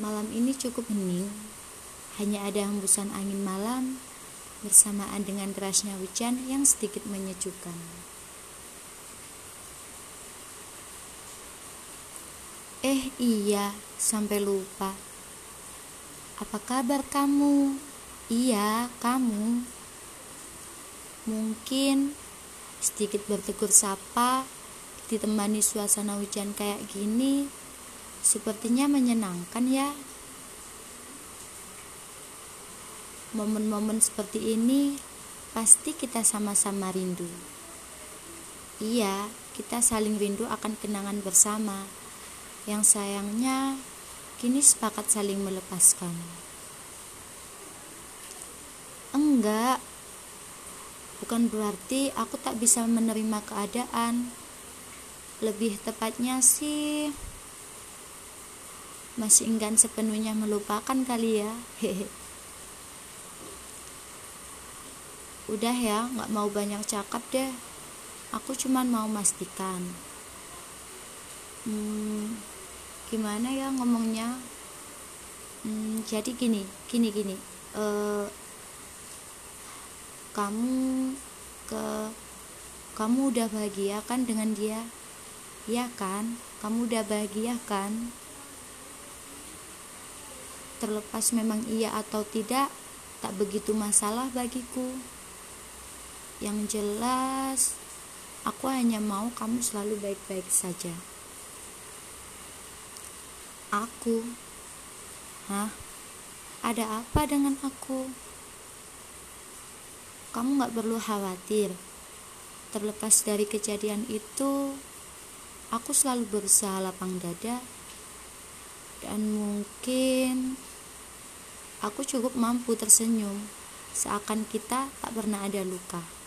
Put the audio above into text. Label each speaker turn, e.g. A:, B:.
A: Malam ini cukup hening, hanya ada hembusan angin malam bersamaan dengan derasnya hujan yang sedikit menyejukkan. Eh iya, sampai lupa. Apa kabar kamu? Iya, kamu. Mungkin sedikit bertegur sapa ditemani suasana hujan kayak gini sepertinya menyenangkan ya. Momen-momen seperti ini pasti kita sama-sama rindu. Iya kita saling rindu akan kenangan bersama. Yang sayangnya kini sepakat saling melepaskan. Enggak. Bukan berarti aku tak bisa menerima keadaan. Lebih tepatnya sih masih enggan sepenuhnya melupakan kali ya. Hehe. Udah ya nggak mau banyak cakap deh. Aku cuman mau mastikan hmm, gimana ya ngomongnya? Hmm, jadi gini gini gini. Uh, kamu ke kamu udah bahagia kan dengan dia? Ya kan? Kamu udah bahagia kan? Terlepas memang iya atau tidak, tak begitu masalah bagiku. Yang jelas, aku hanya mau kamu selalu baik-baik saja. Aku, hah? Ada apa dengan aku? Kamu gak perlu khawatir. Terlepas dari kejadian itu, aku selalu berusaha lapang dada dan mungkin aku cukup mampu tersenyum seakan kita tak pernah ada luka.